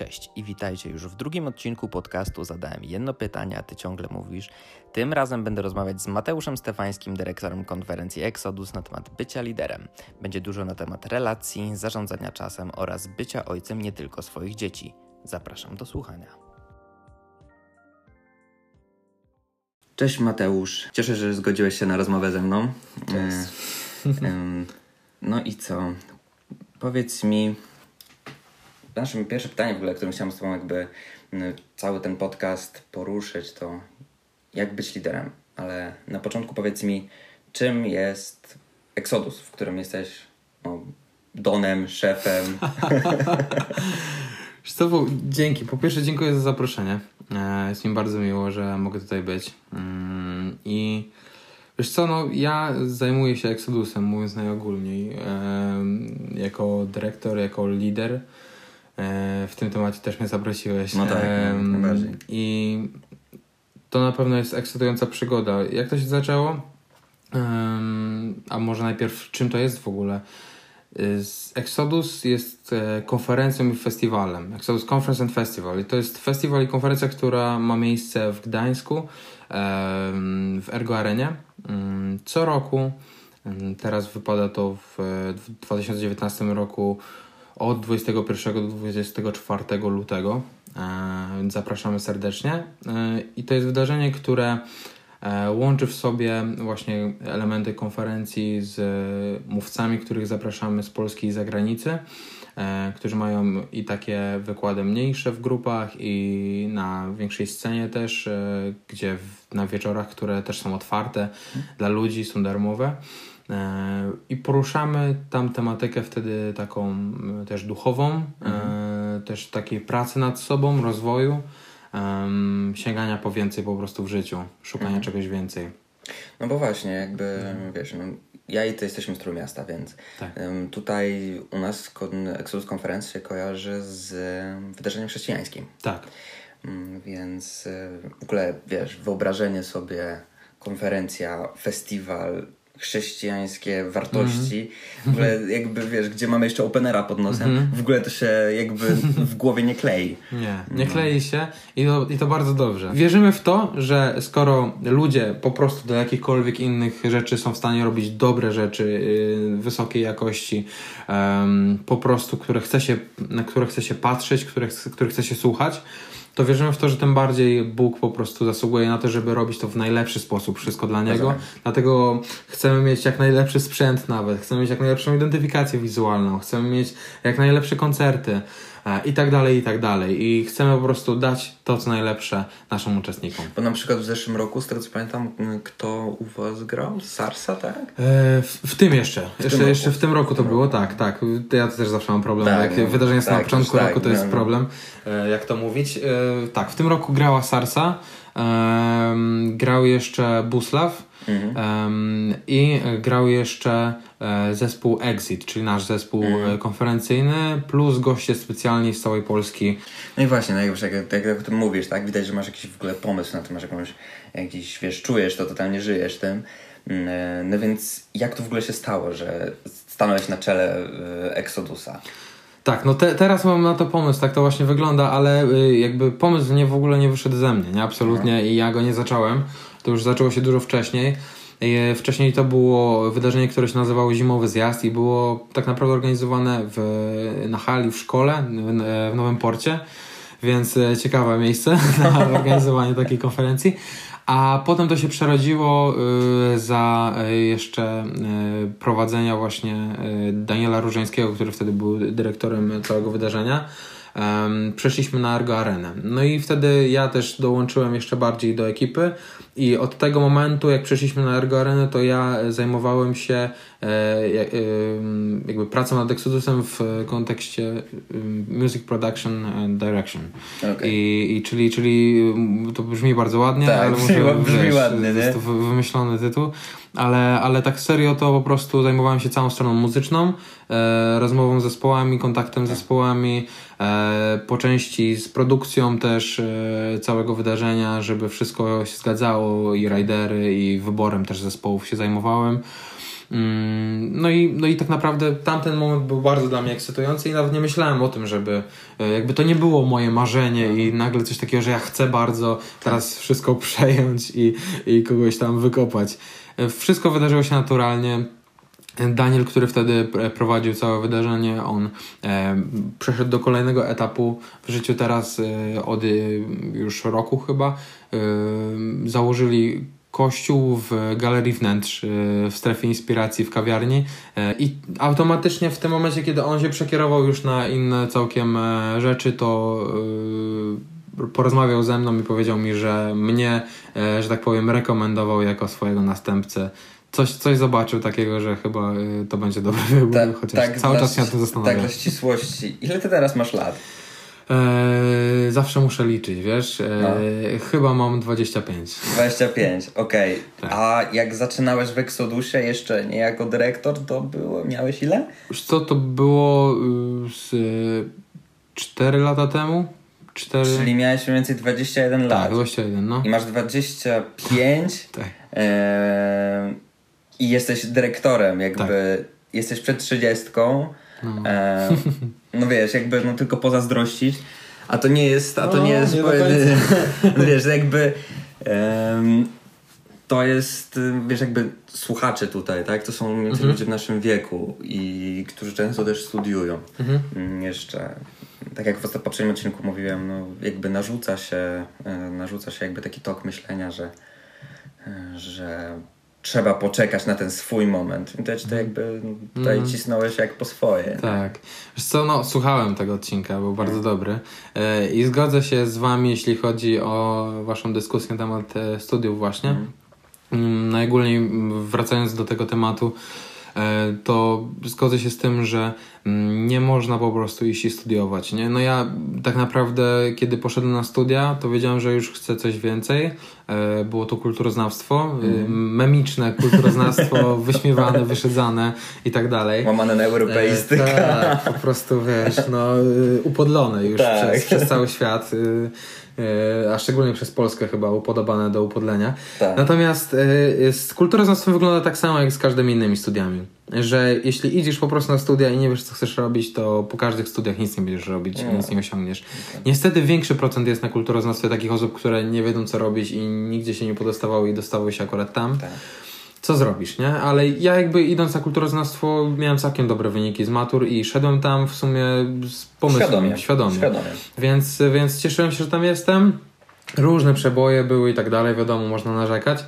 Cześć i witajcie już w drugim odcinku podcastu. Zadałem jedno pytanie, a ty ciągle mówisz. Tym razem będę rozmawiać z Mateuszem Stefańskim, dyrektorem konferencji Exodus na temat bycia liderem. Będzie dużo na temat relacji, zarządzania czasem oraz bycia ojcem nie tylko swoich dzieci. Zapraszam do słuchania. Cześć Mateusz. Cieszę się, że zgodziłeś się na rozmowę ze mną. Cześć. No i co? Powiedz mi, naszym pierwsze pytanie w ogóle, którym chciałem z Tobą jakby mm, cały ten podcast poruszyć, to jak być liderem. Ale na początku powiedz mi, czym jest Exodus, w którym jesteś no, donem, szefem? Co, dzięki. Po pierwsze dziękuję za zaproszenie. E, jest mi bardzo miło, że mogę tutaj być. Mm, I wiesz co, no ja zajmuję się Exodusem, mówiąc najogólniej. E, jako dyrektor, jako lider w tym temacie też mnie zaprosiłeś. No tak, no. I to na pewno jest ekscytująca przygoda. Jak to się zaczęło? A może najpierw, czym to jest w ogóle? Exodus jest e, konferencją i festiwalem. Exodus Conference and Festival. I to jest festiwal i konferencja, która ma miejsce w Gdańsku, w Ergo Arenie. Mm, co roku. Teraz wypada to w 2019 roku od 21 do 24 lutego. E, zapraszamy serdecznie. E, I to jest wydarzenie, które e, łączy w sobie właśnie elementy konferencji z mówcami, których zapraszamy z Polski i zagranicy, którzy mają i takie wykłady mniejsze w grupach i na większej scenie też, gdzie na wieczorach, które też są otwarte dla ludzi, są darmowe. I poruszamy tam tematykę wtedy taką też duchową, mhm. też takiej pracy nad sobą, rozwoju, sięgania po więcej po prostu w życiu, szukania mhm. czegoś więcej. No bo właśnie, jakby mhm. wiesz, no, ja i ty jesteśmy z Trójmiasta, więc tak. tutaj u nas Exodus Conference się kojarzy z wydarzeniem chrześcijańskim. Tak. Mm, więc e, w ogóle, wiesz, wyobrażenie sobie konferencja, festiwal, chrześcijańskie wartości, mm. w ogóle jakby wiesz, gdzie mamy jeszcze openera pod nosem, mm. w ogóle to się jakby w głowie nie klei. Nie, nie no. klei się i to, i to bardzo dobrze. Wierzymy w to, że skoro ludzie po prostu do jakichkolwiek innych rzeczy są w stanie robić dobre rzeczy yy, wysokiej jakości, yy, po prostu, które chce się, na które chce się patrzeć, które, które chce się słuchać, to wierzymy w to, że tym bardziej Bóg po prostu zasługuje na to, żeby robić to w najlepszy sposób, wszystko dla Niego. Tak. Dlatego chcemy mieć jak najlepszy sprzęt nawet, chcemy mieć jak najlepszą identyfikację wizualną, chcemy mieć jak najlepsze koncerty, i tak dalej, i tak dalej. I chcemy po prostu dać to, co najlepsze naszym uczestnikom. Bo na przykład w zeszłym roku, z tego co pamiętam, kto u Was grał? Sarsa, tak? E, w, w, tym jeszcze. W jeszcze, tym jeszcze w tym roku to było, tak, tak. Ja też zawsze mam problem. Tak, jak no, wydarzenie tak, na początku tak, roku, to jest no, no. problem, e, jak to mówić. E, tak, w tym roku grała Sarsa, e, grał jeszcze Buslaw, Mhm. I grał jeszcze e, zespół Exit, czyli nasz zespół mhm. konferencyjny, plus goście specjalni z całej Polski. No i właśnie, no jak, jak, jak o tym mówisz, tak? Widać, że masz jakiś w ogóle pomysł na to, masz jakąś, jakiś, wiesz, czujesz to, totalnie żyjesz tym. Mm, e, no więc jak to w ogóle się stało, że stanąłeś na czele e, Exodusa? Tak, no te, teraz mam na to pomysł, tak to właśnie wygląda, ale jakby pomysł nie w ogóle nie wyszedł ze mnie, nie? Absolutnie mhm. i ja go nie zacząłem. To już zaczęło się dużo wcześniej. E, wcześniej to było wydarzenie, które się nazywało Zimowy Zjazd i było tak naprawdę organizowane w, na hali w szkole w Nowym Porcie, więc e, ciekawe miejsce na organizowanie takiej konferencji. A potem to się przerodziło e, za jeszcze prowadzenia właśnie Daniela Różańskiego, który wtedy był dyrektorem całego wydarzenia przeszliśmy na Argo Arenę. No i wtedy ja też dołączyłem jeszcze bardziej do ekipy i od tego momentu, jak przeszliśmy na Argo Arenę, to ja zajmowałem się e, e, jakby pracą nad Exodusem w kontekście music production and direction. Okay. I, i czyli, czyli to brzmi bardzo ładnie, tak, ale brzmi, może, brzmi wiesz, ładnie, nie? jest to wymyślony tytuł, ale, ale tak serio to po prostu zajmowałem się całą stroną muzyczną, e, rozmową z zespołami, kontaktem z tak. zespołami, e, po części z produkcją też e, całego wydarzenia, żeby wszystko się zgadzało i ridery i wyborem też zespołów się zajmowałem. Mm, no i, no i tak naprawdę tamten moment był bardzo dla mnie ekscytujący i nawet nie myślałem o tym, żeby e, jakby to nie było moje marzenie i nagle coś takiego, że ja chcę bardzo teraz wszystko przejąć i, i kogoś tam wykopać. E, Wszystko wydarzyło się naturalnie. Daniel, który wtedy prowadził całe wydarzenie, on e, przeszedł do kolejnego etapu w życiu teraz e, od e, już roku chyba. E, założyli kościół w galerii wnętrz e, w strefie inspiracji w kawiarni e, i automatycznie w tym momencie, kiedy on się przekierował już na inne całkiem e, rzeczy, to porozmawiał ze mną i powiedział mi, że mnie, że tak powiem, rekomendował jako swojego następcę coś, coś zobaczył takiego, że chyba to będzie dobry wybór, Ta- chociaż tak cały dla czas się nad tym zastanawiam. Tak, dla ścisłości. Ile ty teraz masz lat? Eee, zawsze muszę liczyć, wiesz? Eee, No. Chyba mam 25. 25, okej. Tak. A jak zaczynałeś w Exodusie jeszcze nie jako dyrektor, to było, miałeś ile? Wiesz co, to było y, z y, 4 lata temu? 4... Czyli miałeś mniej więcej 21 lat. Tak, 21, no. I masz 25 Tak. e, i jesteś dyrektorem, jakby Tak. jesteś przed 30. No. E, no wiesz, jakby no tylko pozazdrościć. A to nie jest, a to No, nie jest, nie no wiesz, jakby em, to jest, wiesz, jakby słuchacze tutaj, tak? To są Mhm. ludzie w naszym wieku i którzy często też studiują. Mhm. Mm, Jeszcze, tak jak w poprzednim odcinku mówiłem, no jakby narzuca się, e, narzuca się jakby taki tok myślenia, że, e, że trzeba poczekać na ten swój moment. To, to jakby tutaj Mhm. cisnąłeś jak po swoje. Tak. Wiesz co, no słuchałem tego odcinka, był bardzo dobry e, i zgodzę się z wami, jeśli chodzi o waszą dyskusję na temat e, studiów właśnie. Mm, Najogólniej mm, wracając do tego tematu, to zgodzę się z tym, że mm, nie można po prostu iść i studiować. Nie? No ja tak naprawdę, kiedy poszedłem na studia, to wiedziałem, że już chcę coś więcej. E, Było to kulturoznawstwo, e, memiczne kulturoznawstwo, wyśmiewane, wyszedzane i tak dalej. Łamane na europeistykę. E, tak, po prostu wiesz, no y, upodlone już Tak. przez, przez cały świat, y, a szczególnie przez Polskę chyba upodobane do upodlenia. Tak. Natomiast z kulturoznawstwem wygląda tak samo jak z każdymi innymi studiami. Że jeśli idziesz po prostu na studia i nie wiesz, co chcesz robić, to po każdych studiach nic nie będziesz robić, Nie. nic nie osiągniesz. Niestety większy procent jest na kulturoznawstwie takich osób, które nie wiedzą, co robić i nigdzie się nie podostawały i dostały się akurat tam Tak. Co zrobisz, nie? Ale ja jakby idąc na kulturoznawstwo miałem całkiem dobre wyniki z matur i szedłem tam w sumie z pomysłem. Świadomie. Świadomie. Świadomie. Więc, więc cieszyłem się, że tam jestem. Różne przeboje były i tak dalej, wiadomo, można narzekać.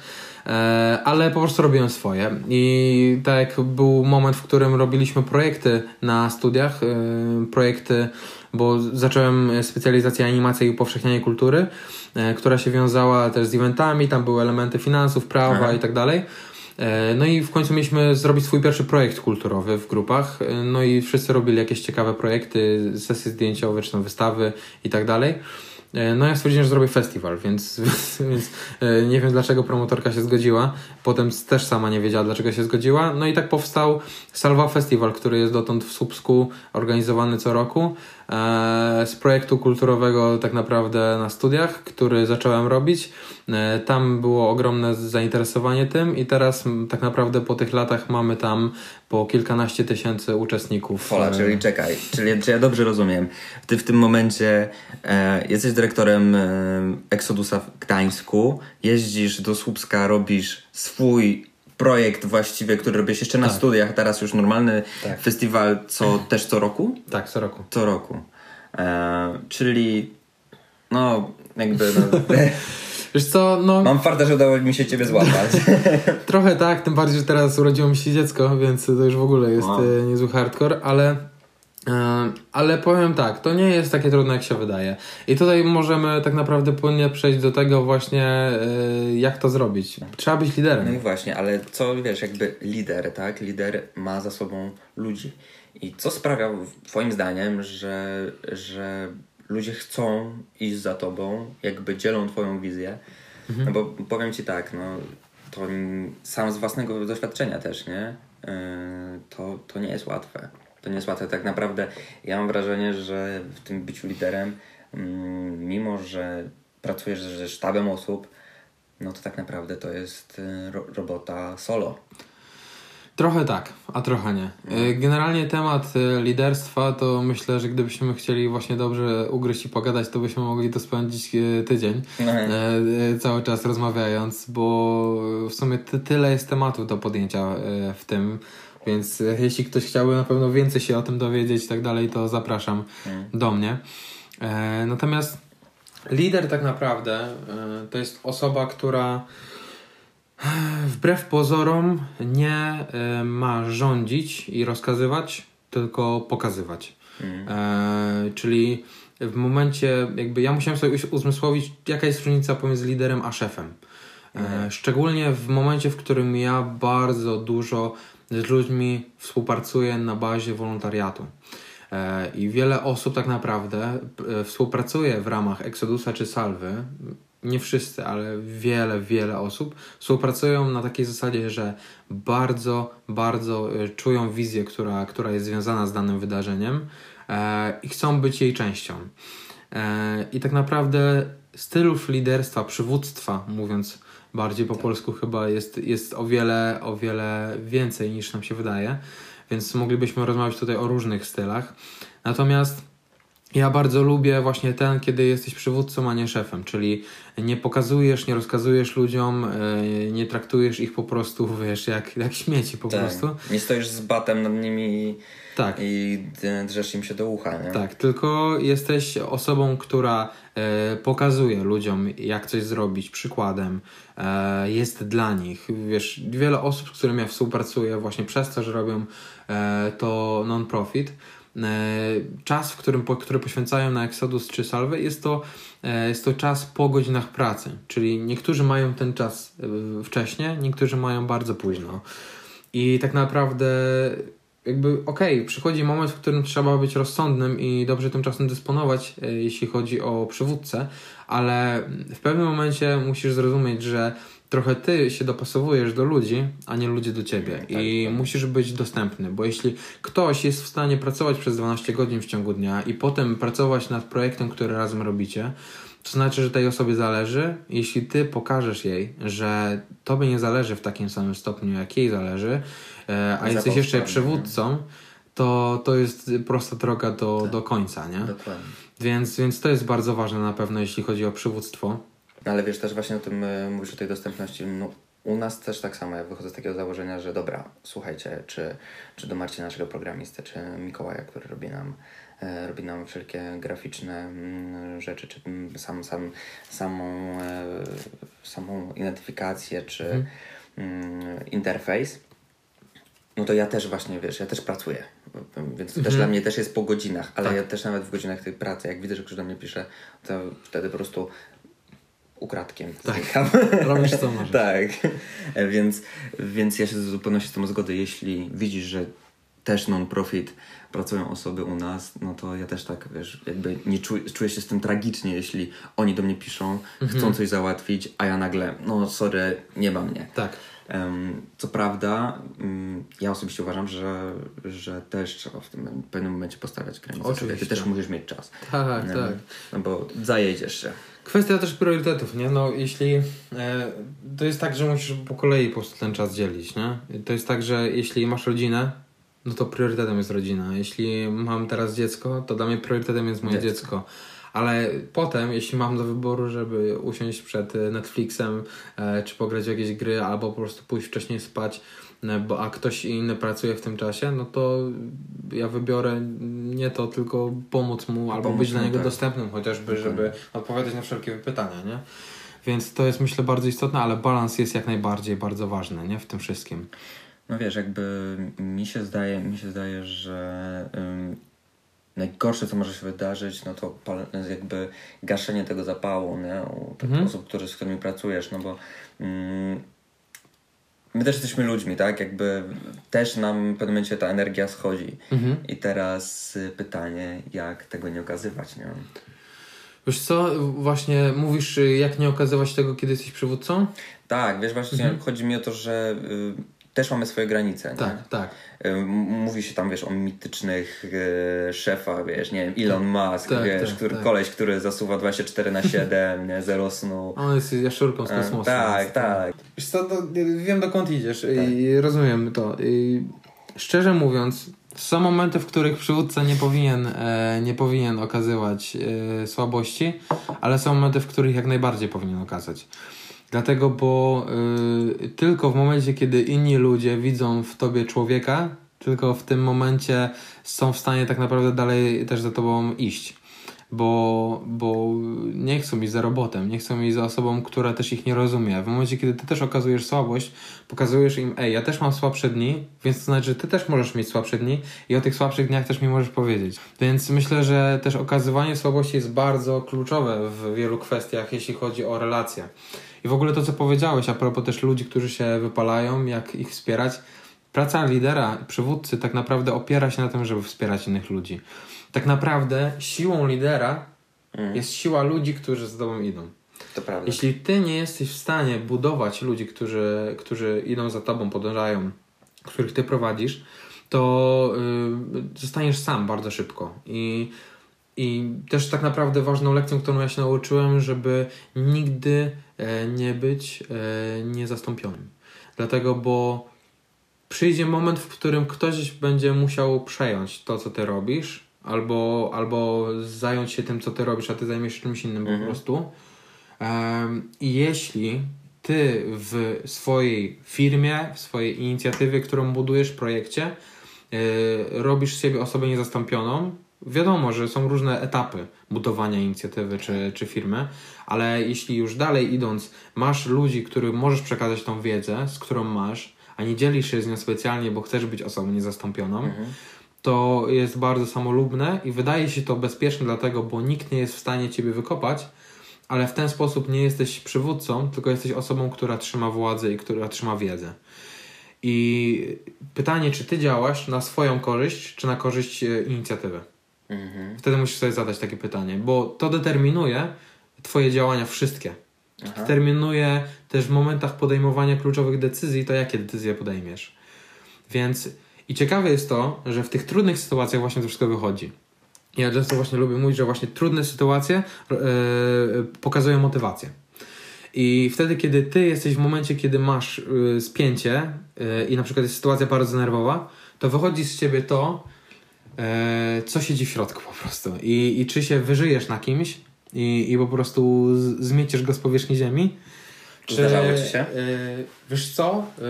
E, ale po prostu robiłem swoje. I tak jak był moment, w którym robiliśmy projekty na studiach, e, projekty, bo zacząłem specjalizację animacji i upowszechnianie kultury, e, która się wiązała też z eventami, tam były elementy finansów, prawa i tak dalej. E, No i w końcu mieliśmy zrobić swój pierwszy projekt kulturowy w grupach. E, No i wszyscy robili jakieś ciekawe projekty, sesje zdjęciowe, czy tam wystawy i tak dalej. E, No ja stwierdziłem, że zrobię festiwal, więc, więc nie wiem dlaczego promotorka się zgodziła. Potem też sama nie wiedziała dlaczego się zgodziła. No i tak powstał Salwa Festiwal, który jest dotąd w Słupsku organizowany co roku. E, Z projektu kulturowego tak naprawdę na studiach, który zacząłem robić. E, Tam było ogromne zainteresowanie tym i teraz tak naprawdę po tych latach mamy tam po kilkanaście tysięcy uczestników. Pola, czyli czekaj, czyli czy ja dobrze rozumiem, ty w tym momencie e, jesteś dyrektorem e, Exodusa w Gdańsku, jeździsz do Słupska, robisz swój projekt właściwie, który robisz jeszcze na Tak. studiach, teraz już normalny Tak. festiwal, co też co roku? Tak, co roku. Co roku. E, czyli no jakby no, Wiesz co, no mam farta, że udało mi się ciebie złapać. trochę tak, tym bardziej, że teraz urodziło mi się dziecko, więc to już w ogóle jest Wow. e, niezły hardcore, ale, ale powiem tak, to nie jest takie trudne jak się wydaje. I tutaj możemy tak naprawdę płynnie przejść do tego właśnie, e, jak to zrobić. Trzeba być liderem. No i właśnie, ale co wiesz, jakby lider, tak? Lider ma za sobą ludzi. I co sprawia twoim zdaniem, że, że ludzie chcą iść za tobą, jakby dzielą twoją wizję? No bo powiem ci tak, no to sam z własnego doświadczenia też, nie? Yy, To, to nie jest łatwe. To nie jest łatwe. Tak naprawdę ja mam wrażenie, że w tym byciu liderem, mm, mimo że pracujesz ze sztabem osób, no to tak naprawdę to jest y, ro- robota solo. Trochę tak, a trochę nie. No. Y, Generalnie temat y, liderstwa to myślę, że gdybyśmy chcieli właśnie dobrze ugryźć i pogadać, to byśmy mogli to spędzić tydzień. No, cały czas rozmawiając, bo w sumie ty, tyle jest tematów do podjęcia w tym, więc jeśli ktoś chciałby na pewno więcej się o tym dowiedzieć i tak dalej, to zapraszam Mm. do mnie. E, natomiast lider tak naprawdę e, to jest osoba, która e, wbrew pozorom nie e, ma rządzić i rozkazywać, tylko pokazywać. Mm. E, czyli w momencie, jakby ja musiałem sobie uzmysłowić, jaka jest różnica pomiędzy liderem a szefem. E, szczególnie w momencie, w którym ja bardzo dużo z ludźmi współpracuję na bazie wolontariatu. E, I wiele osób tak naprawdę e, współpracuje w ramach Exodusa czy Salwy. Nie wszyscy, ale wiele, wiele osób współpracują na takiej zasadzie, że bardzo, bardzo e, czują wizję, która, która jest związana z danym wydarzeniem i chcą być jej częścią. I tak naprawdę stylów liderstwa, przywództwa, mówiąc bardziej po polsku, chyba jest, jest o, wiele, o wiele więcej niż nam się wydaje, więc moglibyśmy rozmawiać tutaj o różnych stylach. Natomiast ja bardzo lubię właśnie ten, kiedy jesteś przywódcą, a nie szefem, czyli nie pokazujesz, nie rozkazujesz ludziom, e, nie traktujesz ich po prostu, wiesz, jak, jak śmieci po Tak. prostu. Nie stoisz z batem nad nimi i, Tak. i drzesz im się do ucha, nie? Tak, tylko jesteś osobą, która e, pokazuje ludziom, jak coś zrobić, przykładem, e, jest dla nich. Wiesz, wiele osób, z którymi ja współpracuję, właśnie przez to, że robią to non-profit, czas, w którym, który poświęcają na Exodus czy Salwę, jest to, e, jest to czas po godzinach pracy. Czyli niektórzy mają ten czas e, wcześniej, niektórzy mają bardzo późno. I tak naprawdę jakby okej, przychodzi moment, w którym trzeba być rozsądnym i dobrze tym czasem dysponować, e, jeśli chodzi o przywódcę, ale w pewnym momencie musisz zrozumieć, że trochę ty się dopasowujesz do ludzi, a nie ludzie do ciebie Tak, i tak. musisz być dostępny, bo jeśli ktoś jest w stanie pracować przez 12 godzin w ciągu dnia i potem pracować nad projektem, który razem robicie, to znaczy, że tej osobie zależy. Jeśli ty pokażesz jej, że tobie nie zależy w takim samym stopniu, jak jej zależy, e, a jesteś jeszcze przywódcą, to, to jest prosta droga do, Tak. do końca, nie? Dokładnie. Więc, więc to jest bardzo ważne na pewno, jeśli chodzi o przywództwo. No, Ale wiesz, też właśnie o tym e, mówisz o tej dostępności. No, u nas też tak samo. Ja wychodzę z takiego założenia, że dobra, słuchajcie, czy, czy do Marcina, naszego programisty, czy Mikołaja, który robi nam, e, robi nam wszelkie graficzne mm, rzeczy, czy mm, sam, sam, samą, e, samą identyfikację, czy mm, interfejs. No to ja też właśnie, wiesz, ja też pracuję, więc to też dla mnie też jest po godzinach, ale Tak. ja też nawet w godzinach tej pracy, jak widzę, że ktoś do mnie pisze, to wtedy po prostu ukradkiem Tak. Robisz co możesz. tak, więc, więc ja się z zupełności z tym zgodzę, jeśli widzisz, że też non-profit pracują osoby u nas, no to ja też tak, wiesz, jakby nie czuję, czuję się z tym tragicznie, jeśli oni do mnie piszą, Mhm. chcą coś załatwić, a ja nagle, no sorry, nie ma mnie. Tak. Co prawda, mm, ja osobiście uważam, że, że też trzeba w tym pewnym momencie postawiać granice. sobie. Ty Oczywiście. też musisz mieć czas. Tak, No, tak. No bo zajedziesz się. Kwestia też priorytetów, nie? No jeśli... E, to jest tak, że musisz po kolei po prostu ten czas dzielić, nie? To jest tak, że jeśli masz rodzinę, no to priorytetem jest rodzina. Jeśli mam teraz dziecko, to dla mnie priorytetem jest moje Dziecko. dziecko. Ale potem, jeśli mam do wyboru, żeby usiąść przed e, Netflixem, e, czy pograć w jakieś gry, albo po prostu pójść wcześniej spać, e, bo, a ktoś inny pracuje w tym czasie, no to ja wybiorę nie to, tylko pomóc mu, albo Pomóc być dla niego tak. dostępnym chociażby, Dokładnie. żeby odpowiadać na wszelkie pytania, nie? Więc to jest myślę bardzo istotne, ale balans jest jak najbardziej bardzo ważny, nie? W tym wszystkim. No wiesz, jakby mi się zdaje, mi się zdaje, że najgorsze, co może się wydarzyć, no to jakby gaszenie tego zapału, nie? U tych Mhm. osób, z którymi pracujesz, no bo ym, my też jesteśmy ludźmi, tak? Jakby też nam w pewnym momencie ta energia schodzi. Mhm. I teraz y, pytanie, jak tego nie okazywać, nie? Wiesz co, właśnie mówisz, y, jak nie okazywać tego, kiedy jesteś przywódcą? Tak, wiesz, właśnie Mhm. chodzi mi o to, że y, też mamy swoje granice, nie? Tak, tak. Y, Mówi się tam, wiesz, o mitycznych y, szefach, wiesz, nie wiem, Elon Musk, Tak, wiesz, tak, który, tak. koleś, który zasuwa 24 na 7, nie, zero snu. On jest jaszczurką z E, kosmosu. tak, tak. Wiesz co, to, wiem dokąd idziesz i rozumiem to. I szczerze mówiąc, są momenty, w których przywódca nie powinien, e, nie powinien okazywać e, słabości, ale są momenty, w których jak najbardziej powinien okazać. Dlatego, bo y, tylko w momencie, kiedy inni ludzie widzą w tobie człowieka, tylko w tym momencie są w stanie tak naprawdę dalej też za tobą iść. Bo, bo nie chcą iść za robotem, nie chcą iść za osobą, która też ich nie rozumie. W momencie, kiedy ty też okazujesz słabość, pokazujesz im, ej, ja też mam słabsze dni, więc to znaczy, że ty też możesz mieć słabsze dni i o tych słabszych dniach też mi możesz powiedzieć. Więc myślę, że też okazywanie słabości jest bardzo kluczowe w wielu kwestiach, jeśli chodzi o relacje. I w ogóle to, co powiedziałeś, a propos też ludzi, którzy się wypalają, jak ich wspierać. Praca lidera, przywódcy tak naprawdę opiera się na tym, żeby wspierać innych ludzi. Tak naprawdę siłą lidera Mm. jest siła ludzi, którzy z tobą idą. To prawda. Jeśli ty nie jesteś w stanie budować ludzi, którzy, którzy idą za tobą, podążają, których ty prowadzisz, to y, zostaniesz sam bardzo szybko. I, I też tak naprawdę ważną lekcją, którą ja się nauczyłem, żeby nigdy nie być e, niezastąpionym. Dlatego, bo przyjdzie moment, w którym ktoś będzie musiał przejąć to, co ty robisz, albo, albo zająć się tym, co ty robisz, a ty zajmiesz się czymś innym po Mhm. prostu. Em, I jeśli ty w swojej firmie, w swojej inicjatywie, którą budujesz, projekcie, yy, robisz z siebie osobę niezastąpioną, wiadomo, że są różne etapy budowania inicjatywy czy, czy firmy, ale jeśli już dalej idąc, masz ludzi, którym możesz przekazać tą wiedzę, z którą masz, a nie dzielisz się z nią specjalnie, bo chcesz być osobą niezastąpioną, Mhm. to jest bardzo samolubne i wydaje się to bezpieczne dlatego, bo nikt nie jest w stanie ciebie wykopać, ale w ten sposób nie jesteś przywódcą, tylko jesteś osobą, która trzyma władzę i która trzyma wiedzę. I pytanie, czy ty działasz na swoją korzyść, czy na korzyść e, inicjatywy? Mhm. Wtedy musisz sobie zadać takie pytanie, bo to determinuje twoje działania wszystkie. Aha. Determinuje też w momentach podejmowania kluczowych decyzji to, jakie decyzje podejmiesz. Więc i ciekawe jest to, że w tych trudnych sytuacjach właśnie to wszystko wychodzi. Ja często właśnie lubię mówić, że właśnie trudne sytuacje e, pokazują motywację. I wtedy, kiedy ty jesteś w momencie, kiedy masz y, spięcie y, i na przykład jest sytuacja bardzo nerwowa, to wychodzi z ciebie to, co siedzi w środku po prostu. I, i czy się wyżyjesz na kimś i, i po prostu z- zmieciesz go z powierzchni ziemi. Zdarzało ci się? y, wiesz co? Y,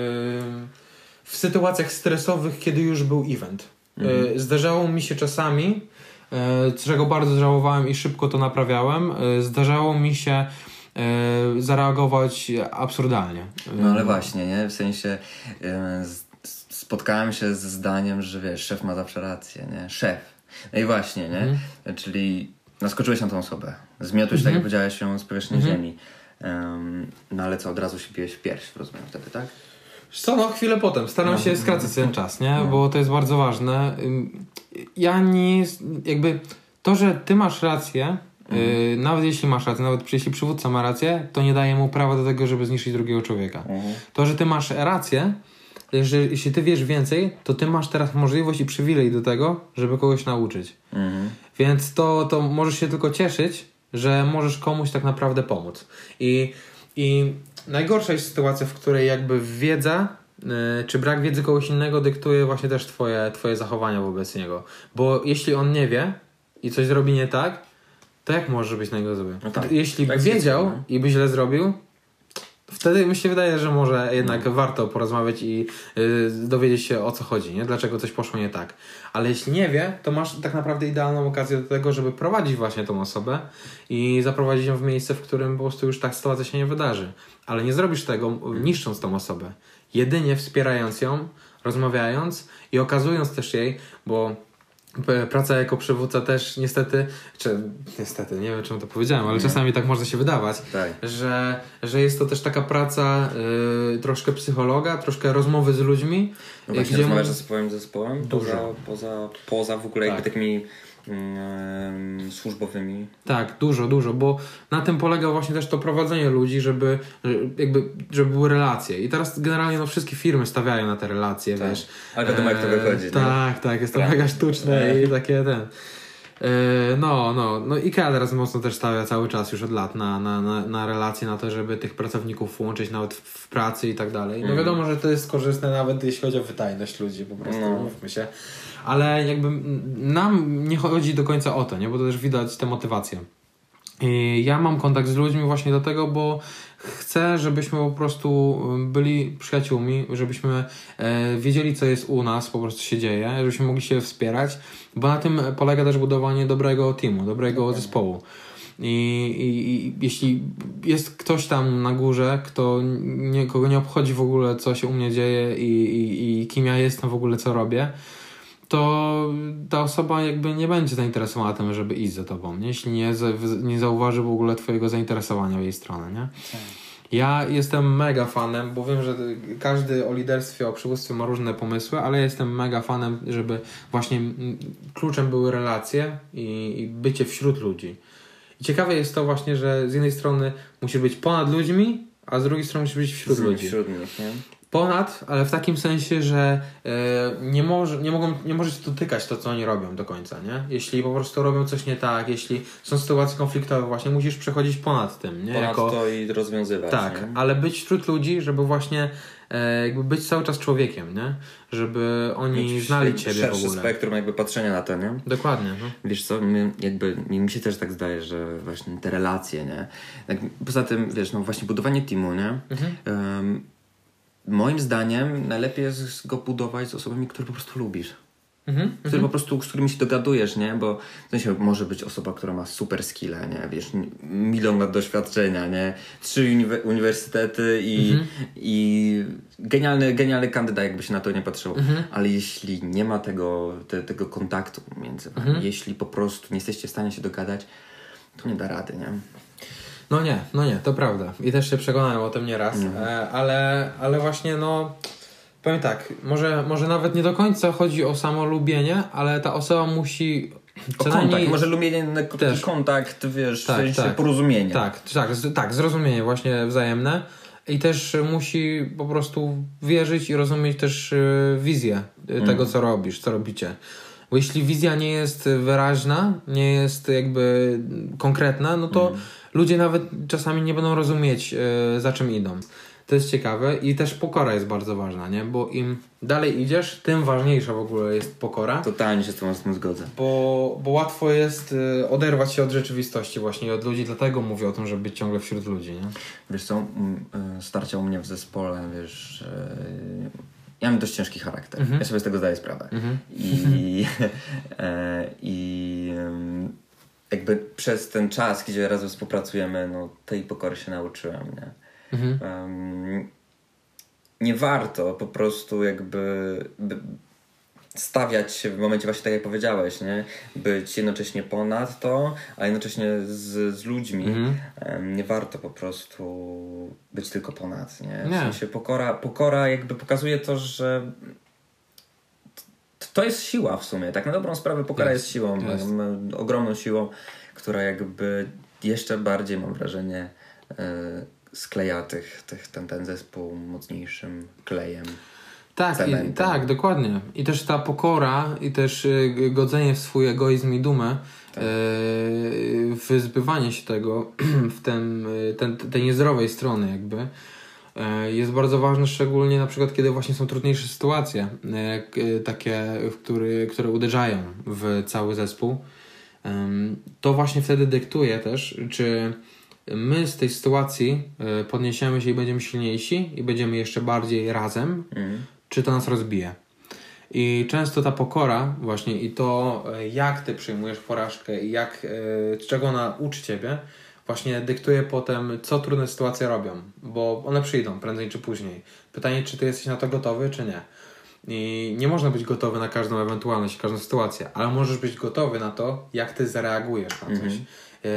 w sytuacjach stresowych, kiedy już był event. Mhm. Zdarzało mi się czasami, czego bardzo żałowałem i szybko to naprawiałem, zdarzało mi się zareagować absurdalnie. No ale właśnie, nie? W sensie e, spotkałem się z zdaniem, że wiesz, szef ma zawsze rację, nie? Szef. No i właśnie, nie? Mhm. Czyli naskoczyłeś na tą osobę. Zmiotłeś, tak jak powiedziałeś, ją z powierzchni Mhm. ziemi. Em, no ale co, od razu się biłeś w pierś, rozumiem wtedy, tak? Co, no chwilę potem. Staram No. się skracać ten czas, nie? No. Bo to jest bardzo ważne. Ja nie... Jakby to, że ty masz rację, y, nawet jeśli masz rację, nawet jeśli przywódca ma rację, to nie daje mu prawa do tego, żeby zniszczyć drugiego człowieka. Mhm. To, że ty masz rację, że jeśli ty wiesz więcej, to ty masz teraz możliwość i przywilej do tego, żeby kogoś nauczyć. Mhm. Więc to, to możesz się tylko cieszyć, że możesz komuś tak naprawdę pomóc. I, i najgorsza jest sytuacja, w której jakby wiedza yy, czy brak wiedzy kogoś innego dyktuje właśnie też twoje, twoje zachowania wobec niego. Bo jeśli on nie wie i coś zrobi nie tak, to jak możesz być na niego zły? No tak. Jeśli Tak wiedział no. i by źle zrobił, Wtedy mi się wydaje, że może jednak warto porozmawiać i y, dowiedzieć się o co chodzi, nie? dlaczego coś poszło nie tak. Ale jeśli nie wie, to masz tak naprawdę idealną okazję do tego, żeby prowadzić właśnie tą osobę i zaprowadzić ją w miejsce, w którym po prostu już ta sytuacja się nie wydarzy. Ale nie zrobisz tego niszcząc tą osobę. Jedynie wspierając ją, rozmawiając i okazując też jej, bo praca jako przywódca też niestety, czy niestety, nie wiem czemu to powiedziałem, ale Nie. czasami tak może się wydawać, Tak. że, że jest to też taka praca y, troszkę psychologa, troszkę rozmowy z ludźmi. No właśnie, gdzie rozmawiasz ze swoim zespołem Dużo. poza, poza, poza w ogóle Tak. jakby takimi służbowymi. Tak, dużo, dużo, bo na tym polega właśnie też to prowadzenie ludzi, żeby jakby, żeby były relacje. I teraz generalnie no, wszystkie firmy stawiają na te relacje, Tak. wiesz. Ale wiadomo, jak to wychodzi, nie? Tak, tak, jest to Tak. mega sztuczne i takie ten. E, No, no, no IKEA teraz mocno też stawia cały czas już od lat na, na, na, na relacje, na to, żeby tych pracowników łączyć nawet w, pracy i tak dalej. No Mhm. wiadomo, że to jest korzystne nawet jeśli chodzi o wydajność ludzi, po prostu, No. mówmy się. Ale jakby nam nie chodzi do końca o to, nie? Bo to też widać tę motywację. I ja mam kontakt z ludźmi właśnie do tego, bo chcę, żebyśmy po prostu byli przyjaciółmi, żebyśmy e, wiedzieli, co jest u nas, po prostu się dzieje, żebyśmy mogli się wspierać, bo na tym polega też budowanie dobrego teamu, dobrego zespołu. I, i, I jeśli jest ktoś tam na górze, kto nie, kogo nie obchodzi w ogóle, co się u mnie dzieje i, i, i kim ja jestem w ogóle, co robię, to ta osoba jakby nie będzie zainteresowana tym, żeby iść za tobą, nie? jeśli nie, nie zauważy w ogóle twojego zainteresowania w jej stronę, nie? Ja jestem mega fanem, bo wiem, że każdy o liderstwie, o przywództwie ma różne pomysły, ale jestem mega fanem, żeby właśnie kluczem były relacje i, i bycie wśród ludzi. I ciekawe jest to właśnie, że z jednej strony musisz być ponad ludźmi, a z drugiej strony musisz być wśród ludzi. Wśród nich, nie? Ponad, ale w takim sensie, że e, nie, może, nie, mogą, nie możecie dotykać to, co oni robią do końca, nie? Jeśli po prostu robią coś nie tak, jeśli są sytuacje konfliktowe, właśnie musisz przechodzić ponad tym, nie? Ponad Jako, to i rozwiązywać. tak, nie? ale być wśród ludzi, żeby właśnie e, jakby być cały czas człowiekiem, nie? Żeby oni Mieć znali ciebie w szerszy ogóle. spektrum jakby patrzenia na to, nie? Dokładnie, no. Wiesz co, my, jakby mi, mi się też tak zdaje, że właśnie te relacje, nie? Tak, poza tym, wiesz, no właśnie budowanie teamu, nie? Mhm. Em, moim zdaniem najlepiej jest go budować z osobami, które po prostu lubisz. Mhm. Które po prostu, z którymi się dogadujesz, nie? Bo w sensie może być osoba, która ma super skille, nie? Wiesz, milion lat doświadczenia, nie? Trzy uniwe- uniwersytety i, Mhm. i genialny, genialny kandydat, jakby się na to nie patrzyło. Mhm. Ale jeśli nie ma tego, te, tego kontaktu między wami, Mhm. jeśli po prostu nie jesteście w stanie się dogadać, to nie da rady, nie? No nie, no nie, to prawda. I też się przekonałem o tym nieraz, Mhm. e, ale, ale właśnie no powiem tak, może, może nawet nie do końca chodzi o samo lubienie, ale ta osoba musi O kontakt, może lubienie, Też. kontakt, wiesz, Tak, w tak. porozumienia. Tak, tak, z, tak, zrozumienie właśnie wzajemne i też musi po prostu wierzyć i rozumieć też y, wizję y, Mhm. tego, co robisz, co robicie. Bo jeśli wizja nie jest wyraźna, nie jest jakby konkretna, no to Mhm. Ludzie nawet czasami nie będą rozumieć, y, za czym idą. To jest ciekawe i też pokora jest bardzo ważna, nie? Bo im dalej idziesz, tym ważniejsza w ogóle jest pokora. Totalnie się z tym, z tym zgodzę. Bo, bo łatwo jest y, oderwać się od rzeczywistości właśnie i od ludzi, dlatego mówię o tym, żeby być ciągle wśród ludzi, nie? Wiesz co, y, starcia u mnie w zespole, wiesz, y, ja mam dość ciężki charakter. Mhm. Ja sobie z tego zdaję sprawę. Mhm. I, e, i jakby przez ten czas, gdzie razem współpracujemy, no tej pokory się nauczyłem, nie? Mhm. Em, nie warto po prostu jakby by stawiać się w momencie właśnie tak jak powiedziałeś, nie? Być jednocześnie ponad to, a jednocześnie z, z ludźmi. Mhm. Em, Nie warto po prostu być tylko ponad, nie? W Nie. sensie pokora, pokora jakby pokazuje to, że to jest siła w sumie. Tak na dobrą sprawę pokora Jest, jest, siłą, jest. ogromną siłą, która jakby jeszcze bardziej mam wrażenie e, skleja tych, tych, ten, ten zespół mocniejszym klejem. Tak, i, tak, dokładnie. I też ta pokora i też g- godzenie w swój egoizm i dumę, Tak. y, wyzbywanie się tego w ten, ten, tej niezdrowej strony jakby jest bardzo ważne, szczególnie na przykład kiedy właśnie są trudniejsze sytuacje, k- y, takie, który, które uderzają w cały zespół. To właśnie wtedy dyktuje też, czy my z tej sytuacji podniesiemy się i będziemy silniejsi i będziemy jeszcze bardziej razem, Mhm. czy to nas rozbije. I często ta pokora właśnie i to, e, jak ty przyjmujesz porażkę i jak, e, czego ona uczy ciebie, właśnie dyktuje potem, co trudne sytuacje robią, bo one przyjdą prędzej czy później. Pytanie, czy ty jesteś na to gotowy, czy nie. I nie można być gotowy na każdą ewentualność, każdą sytuację, ale możesz być gotowy na to, jak ty zareagujesz na coś. Mhm. E,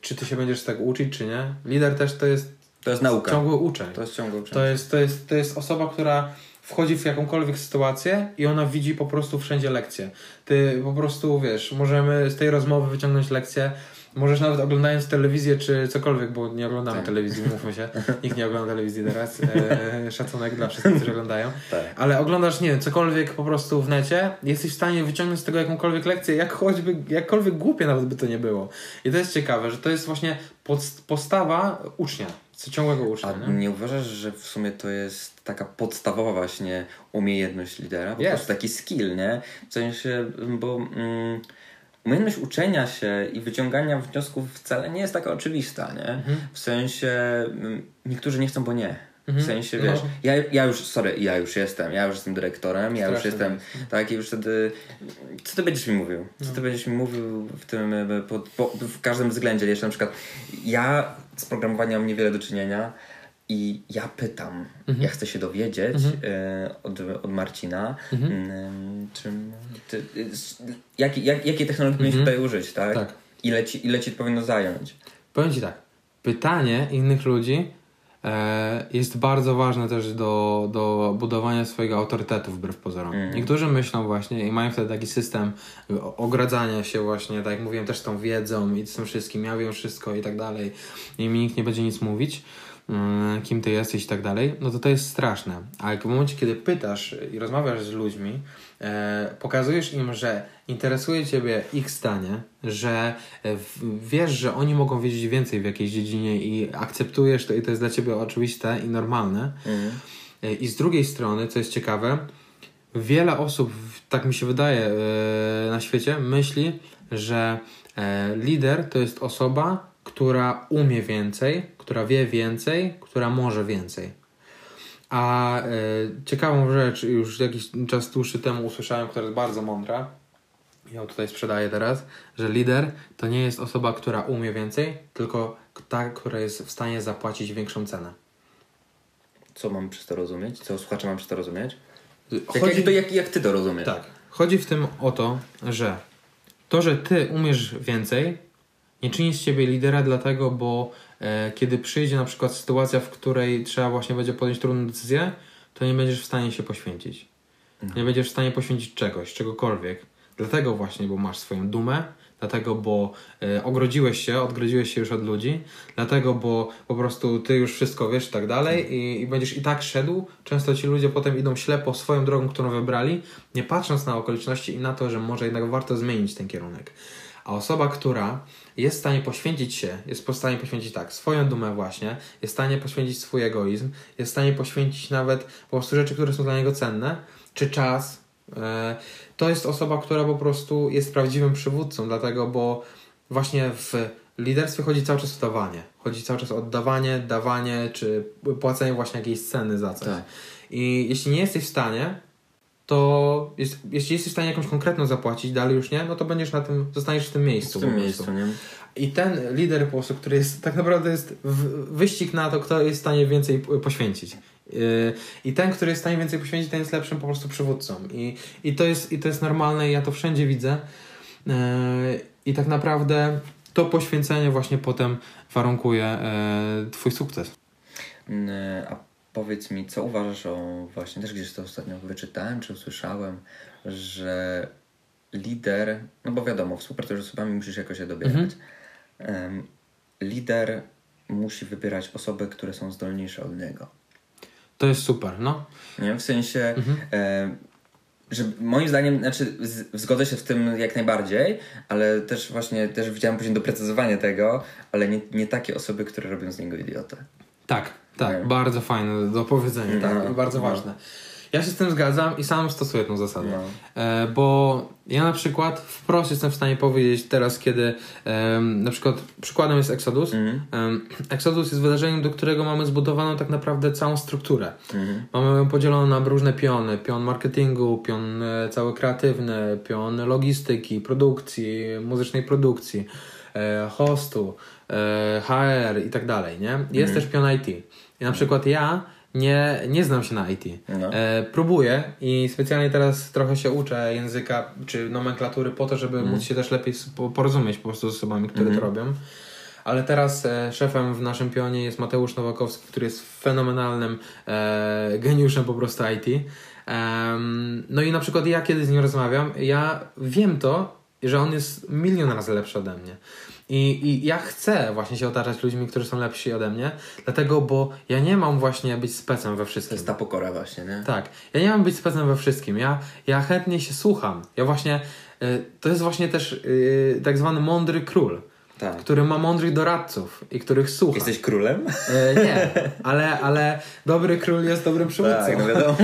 czy ty się będziesz z tego uczyć, czy nie. Lider też to jest To jest nauka. ciągły uczeń. To jest ciągły uczeń. To jest, to, jest, to jest osoba, która wchodzi w jakąkolwiek sytuację i ona widzi po prostu wszędzie lekcję. Ty po prostu, wiesz, możemy z tej rozmowy wyciągnąć lekcję, Możesz nawet oglądając telewizję czy cokolwiek, bo nie oglądamy tak. telewizji, mówmy się. Nikt nie ogląda telewizji teraz. E, szacunek dla wszystkich, którzy oglądają. Tak. Ale oglądasz, nie wiem, cokolwiek po prostu w necie, jesteś w stanie wyciągnąć z tego jakąkolwiek lekcję, jak choćby, jakkolwiek głupie nawet by to nie było. I to jest ciekawe, że to jest właśnie postawa ucznia. Ciągłego ucznia. A nie? nie uważasz, że w sumie to jest taka podstawowa właśnie umiejętność lidera? Po yes. prostu taki skill, nie? W sensie, bo... Mm, umiejętność uczenia się i wyciągania wniosków wcale nie jest taka oczywista, nie? Mhm. W sensie mm, niektórzy nie chcą, bo nie. W mhm. sensie, wiesz, no. ja, ja już, sorry, ja już jestem, ja już jestem dyrektorem, ja już jestem, jest. tak, i już wtedy, co ty będziesz mi mówił? Co ty no. będziesz mi mówił w tym, e, po, po, w każdym względzie, jeszcze na przykład, ja z programowaniem mam niewiele do czynienia, i ja pytam, mhm. ja chcę się dowiedzieć mhm. e, od, od Marcina, mhm. Mm, czym, ty, jak, jak, jakie technologie mhm. tutaj użyć, tak? tak. Ile, ci, ile ci to powinno zająć? Powiem Ci tak, pytanie innych ludzi e, jest bardzo ważne też do, do budowania swojego autorytetu wbrew pozorom. Mhm. Niektórzy myślą właśnie i mają wtedy taki system ogradzania się właśnie, tak jak mówiłem, też tą wiedzą i z tym wszystkim, ja wiem wszystko i tak dalej i mi nikt nie będzie nic mówić. Mm, kim ty jesteś i tak dalej, no to to jest straszne. Ale w momencie, kiedy pytasz i rozmawiasz z ludźmi, e, pokazujesz im, że interesuje ciebie ich stanie, że e, wiesz, że oni mogą wiedzieć więcej w jakiejś dziedzinie i akceptujesz to i to jest dla ciebie oczywiste i normalne. Mhm. E, I z drugiej strony, co jest ciekawe, wiele osób, tak mi się wydaje, e, na świecie myśli, że lider to jest osoba, która umie więcej, która wie więcej, która może więcej. A e, ciekawą rzecz, już jakiś czas dłuższy temu usłyszałem, która jest bardzo mądra, ją tutaj sprzedaję teraz, że lider to nie jest osoba, która umie więcej, tylko ta, która jest w stanie zapłacić większą cenę. Co mam przez to rozumieć? Co słuchacze mam przez to rozumieć? Chodzi... Jak, jak, to, jak, jak ty to rozumiesz? Tak. Chodzi w tym o to, że to, że ty umiesz więcej, nie czyni z ciebie lidera, dlatego, bo kiedy przyjdzie na przykład sytuacja, w której trzeba właśnie będzie podjąć trudną decyzję, to nie będziesz w stanie się poświęcić. Mhm. Nie będziesz w stanie poświęcić czegoś, czegokolwiek. Dlatego właśnie, bo masz swoją dumę, dlatego, bo e, ogrodziłeś się, odgrodziłeś się już od ludzi, dlatego, bo po prostu ty już wszystko wiesz i tak dalej i, i będziesz i tak szedł. Często ci ludzie potem idą ślepo swoją drogą, którą wybrali, nie patrząc na okoliczności i na to, że może jednak warto zmienić ten kierunek. A osoba, która jest w stanie poświęcić się, jest w stanie poświęcić tak, swoją dumę właśnie, jest w stanie poświęcić swój egoizm, jest w stanie poświęcić nawet po prostu rzeczy, które są dla niego cenne, czy czas. E, to jest osoba, która po prostu jest prawdziwym przywódcą, dlatego, bo właśnie w liderstwie chodzi cały czas o dawanie. Chodzi cały czas o oddawanie, dawanie, czy płacenie właśnie jakiejś ceny za coś. Tak. I jeśli nie jesteś w stanie, to jest, jeśli jesteś w stanie jakąś konkretną zapłacić, dalej już nie, no to będziesz na tym, zostaniesz w tym miejscu. W tym miejscu, nie? I ten lider po prostu, który jest, tak naprawdę jest wyścig na to, kto jest w stanie więcej poświęcić. Yy, I ten, który jest w stanie więcej poświęcić, ten jest lepszym po prostu przywódcą. I, i, to, jest, i to jest normalne i ja to wszędzie widzę. Yy, I tak naprawdę to poświęcenie właśnie potem warunkuje yy, Twój sukces. A powiedz mi, co uważasz o właśnie, też gdzieś to ostatnio wyczytałem, czy usłyszałem, że lider, no bo wiadomo, współpracujesz z osobami, musisz jakoś je dobierać. Mhm. Um, lider musi wybierać osoby, które są zdolniejsze od niego. To jest super, no. Nie, w sensie, mhm. e, że moim zdaniem, znaczy z, zgodzę się w tym jak najbardziej, ale też właśnie, też widziałem później doprecyzowanie tego, ale nie, nie takie osoby, które robią z niego idiotę. Tak, tak, no. bardzo fajne do powiedzenia, tak, no, bardzo no. ważne. Ja się z tym zgadzam i sam stosuję tę zasadę. No. E, bo ja na przykład wprost jestem w stanie powiedzieć teraz, kiedy e, na przykład przykładem jest Exodus. Mm. E, Exodus jest wydarzeniem, do którego mamy zbudowaną tak naprawdę całą strukturę. Mm. Mamy ją podzieloną na różne piony. Pion marketingu, pion e, cały kreatywny, pion logistyki, produkcji, muzycznej produkcji, e, hostu, HR i tak dalej, nie? Jest mm. też pion IT. I na przykład ja nie, nie znam się na IT. No. E, próbuję i specjalnie teraz trochę się uczę języka czy nomenklatury po to, żeby mm. móc się też lepiej porozumieć po prostu z osobami, które mm. to robią. ale teraz e, szefem w naszym pionie jest Mateusz Nowakowski, który jest fenomenalnym e, geniuszem po prostu IT. Em, no i na przykład ja kiedy z nim rozmawiam, ja wiem to, że on jest milion razy lepszy ode mnie. I, I ja chcę właśnie się otaczać ludźmi, którzy są lepsi ode mnie, dlatego, bo ja nie mam właśnie być specem we To wszystkim. jest ta pokora właśnie, nie? Tak, ja nie mam być specem we wszystkim. Ja, ja chętnie się słucham. Ja właśnie, y, to jest właśnie też y, tak zwany mądry król, Tak. który ma mądrych doradców i których słucha. Jesteś królem? Y, nie, ale, ale dobry król jest dobrym przywódcą. Tak, no wiadomo.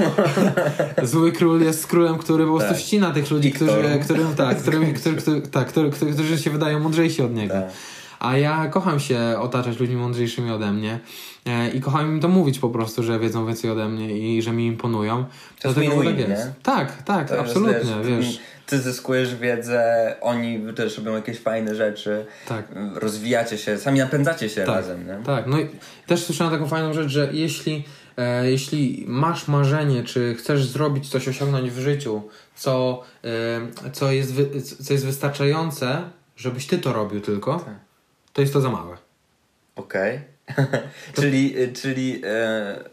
Zły król jest królem, który po prostu Tak. ścina tych ludzi, którzy, którym, tak, którym, którzy, którzy, tak, którzy, którzy, się wydają mądrzejsi od niego. Tak. A ja kocham się otaczać ludźmi mądrzejszymi ode mnie e, i kocham im to mówić po prostu, że wiedzą więcej ode mnie i że mi imponują. To jest Dlatego win-win, tak jest. nie? Tak, tak, To jest, absolutnie, wiesz. Ty zyskujesz wiedzę, oni też robią jakieś fajne rzeczy, Tak. rozwijacie się, sami napędzacie się Tak, razem, nie? tak. No i też słyszałem taką fajną rzecz, że jeśli, e, jeśli masz marzenie, czy chcesz zrobić coś, osiągnąć w życiu, co, e, co, jest, wy, co jest wystarczające, żebyś ty to robił tylko, Tak. to jest to za małe. Okej. czyli, czyli e,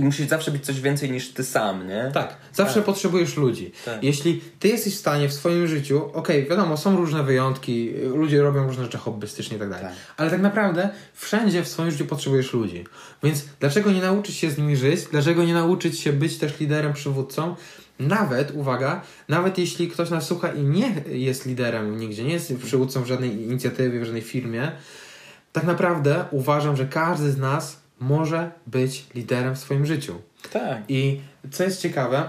musi zawsze być coś więcej niż ty sam, nie? Tak, zawsze Tak. potrzebujesz ludzi. Tak. Jeśli ty jesteś w stanie w swoim życiu, okej, wiadomo, są różne wyjątki, ludzie robią różne rzeczy hobbystycznie i tak dalej, Tak. ale tak naprawdę wszędzie w swoim życiu potrzebujesz ludzi. Więc dlaczego nie nauczyć się z nimi żyć? Dlaczego nie nauczyć się być też liderem, przywódcą? Nawet, uwaga, nawet jeśli ktoś nas słucha i nie jest liderem nigdzie, nie jest przywódcą w żadnej inicjatywie, w żadnej firmie, tak naprawdę uważam, że każdy z nas może być liderem w swoim życiu. Tak. I co jest ciekawe,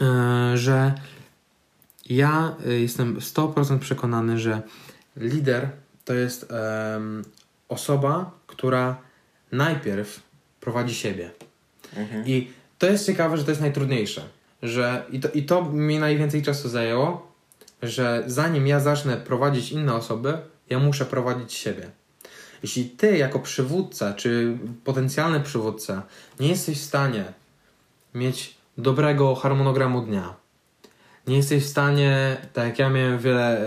e, że ja e, jestem 100% przekonany, że lider to jest osoba, która najpierw prowadzi siebie. Mhm. I to jest ciekawe, że to jest najtrudniejsze. Że, i, to, I to mi najwięcej czasu zajęło, że zanim ja zacznę prowadzić inne osoby, ja muszę prowadzić siebie. Jeśli ty jako przywódca, czy potencjalny przywódca, nie jesteś w stanie mieć dobrego harmonogramu dnia, nie jesteś w stanie, tak jak ja miałem wiele,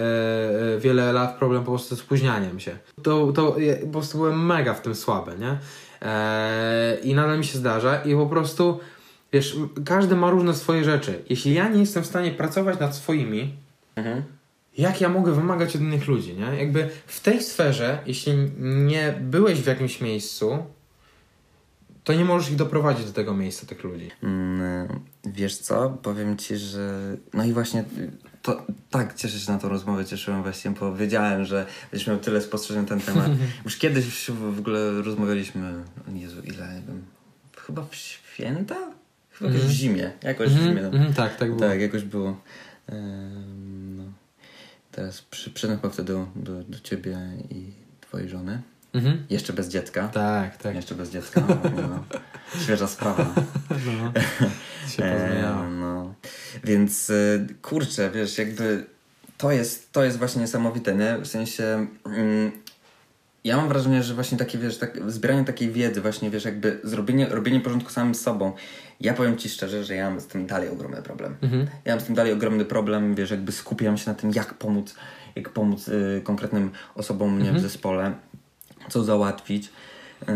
e, wiele lat problem po prostu z spóźnianiem się, to, to ja po prostu byłem mega w tym słaby, nie? E, I nadal mi się zdarza i po prostu, wiesz, każdy ma różne swoje rzeczy. Jeśli ja nie jestem w stanie pracować nad swoimi, Mhm. Jak ja mogę wymagać od innych ludzi, nie? Jakby w tej sferze, jeśli nie byłeś w jakimś miejscu, to nie możesz ich doprowadzić do tego miejsca, tych ludzi. Mm, Wiesz co, powiem ci, że no i właśnie to, tak cieszę się na tą rozmowę, cieszyłem właśnie, bo wiedziałem, że będziesz miał tyle spostrzeżeń na ten temat. Już kiedyś w ogóle rozmawialiśmy, o Jezu, ile, chyba w święta? Chyba jakoś w zimie, jakoś w zimie. no. Mhm, tak, tak było. Tak, jakoś było. No. Teraz przy, chyba wtedy do, do, do ciebie i twojej żony. Mhm. Jeszcze bez dziecka. Tak, tak. Jeszcze bez dziecka. No, no. Świeża sprawa. No. się pozmieniało. E, no. Więc y, kurczę, wiesz, jakby to jest, to jest właśnie niesamowite, nie? W sensie mm, ja mam wrażenie, że właśnie takie, wiesz, tak, zbieranie takiej wiedzy, właśnie, wiesz, jakby zrobienie, robienie porządku samym sobą. Ja powiem Ci szczerze, że ja mam z tym dalej ogromny problem. Mhm. Ja mam z tym dalej ogromny problem, wiesz, jakby skupiam się na tym, jak pomóc, jak pomóc y, konkretnym osobom mnie w zespole, co załatwić, y,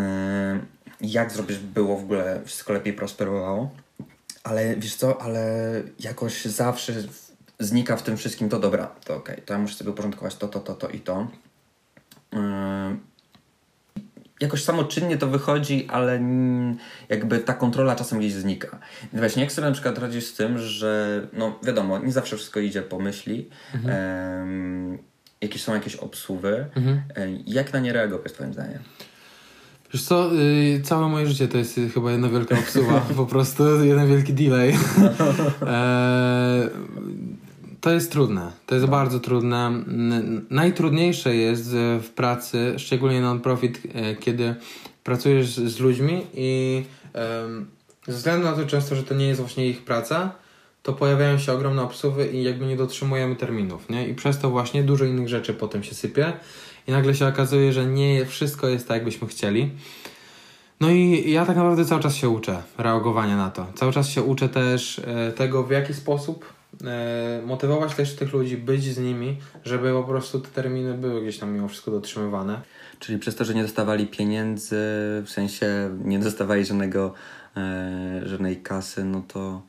jak zrobić, by było w ogóle wszystko lepiej prosperowało. Ale wiesz co, ale jakoś zawsze znika w tym wszystkim to dobra, to okej, to ja muszę sobie uporządkować to, to, to, to i to. Yy, jakoś samoczynnie to wychodzi, ale jakby ta kontrola czasem gdzieś znika. Więc właśnie jak sobie na przykład radzisz z tym, że no wiadomo, nie zawsze wszystko idzie po myśli, em, jakieś są jakieś obsuwy, Mhm. jak na nie reagować twoim zdaniem? Wiesz co, y, całe moje życie to jest y, chyba jedna wielka obsuwa, po prostu jeden wielki delay. e, to jest trudne, to jest bardzo trudne. Najtrudniejsze jest e, w pracy, szczególnie non-profit, e, kiedy pracujesz z ludźmi i ze względu na to często, że to nie jest właśnie ich praca, to pojawiają się ogromne obsuwy i jakby nie dotrzymujemy terminów, nie? I przez to właśnie dużo innych rzeczy potem się sypie i nagle się okazuje, że nie wszystko jest tak, jakbyśmy chcieli. No i ja tak naprawdę cały czas się uczę reagowania na to. Cały czas się uczę też e, tego, w jaki sposób motywować też tych ludzi, być z nimi, żeby po prostu te terminy były gdzieś tam mimo wszystko dotrzymywane. Czyli przez to, że nie dostawali pieniędzy, w sensie nie dostawali żadnego, e, żadnej kasy, no to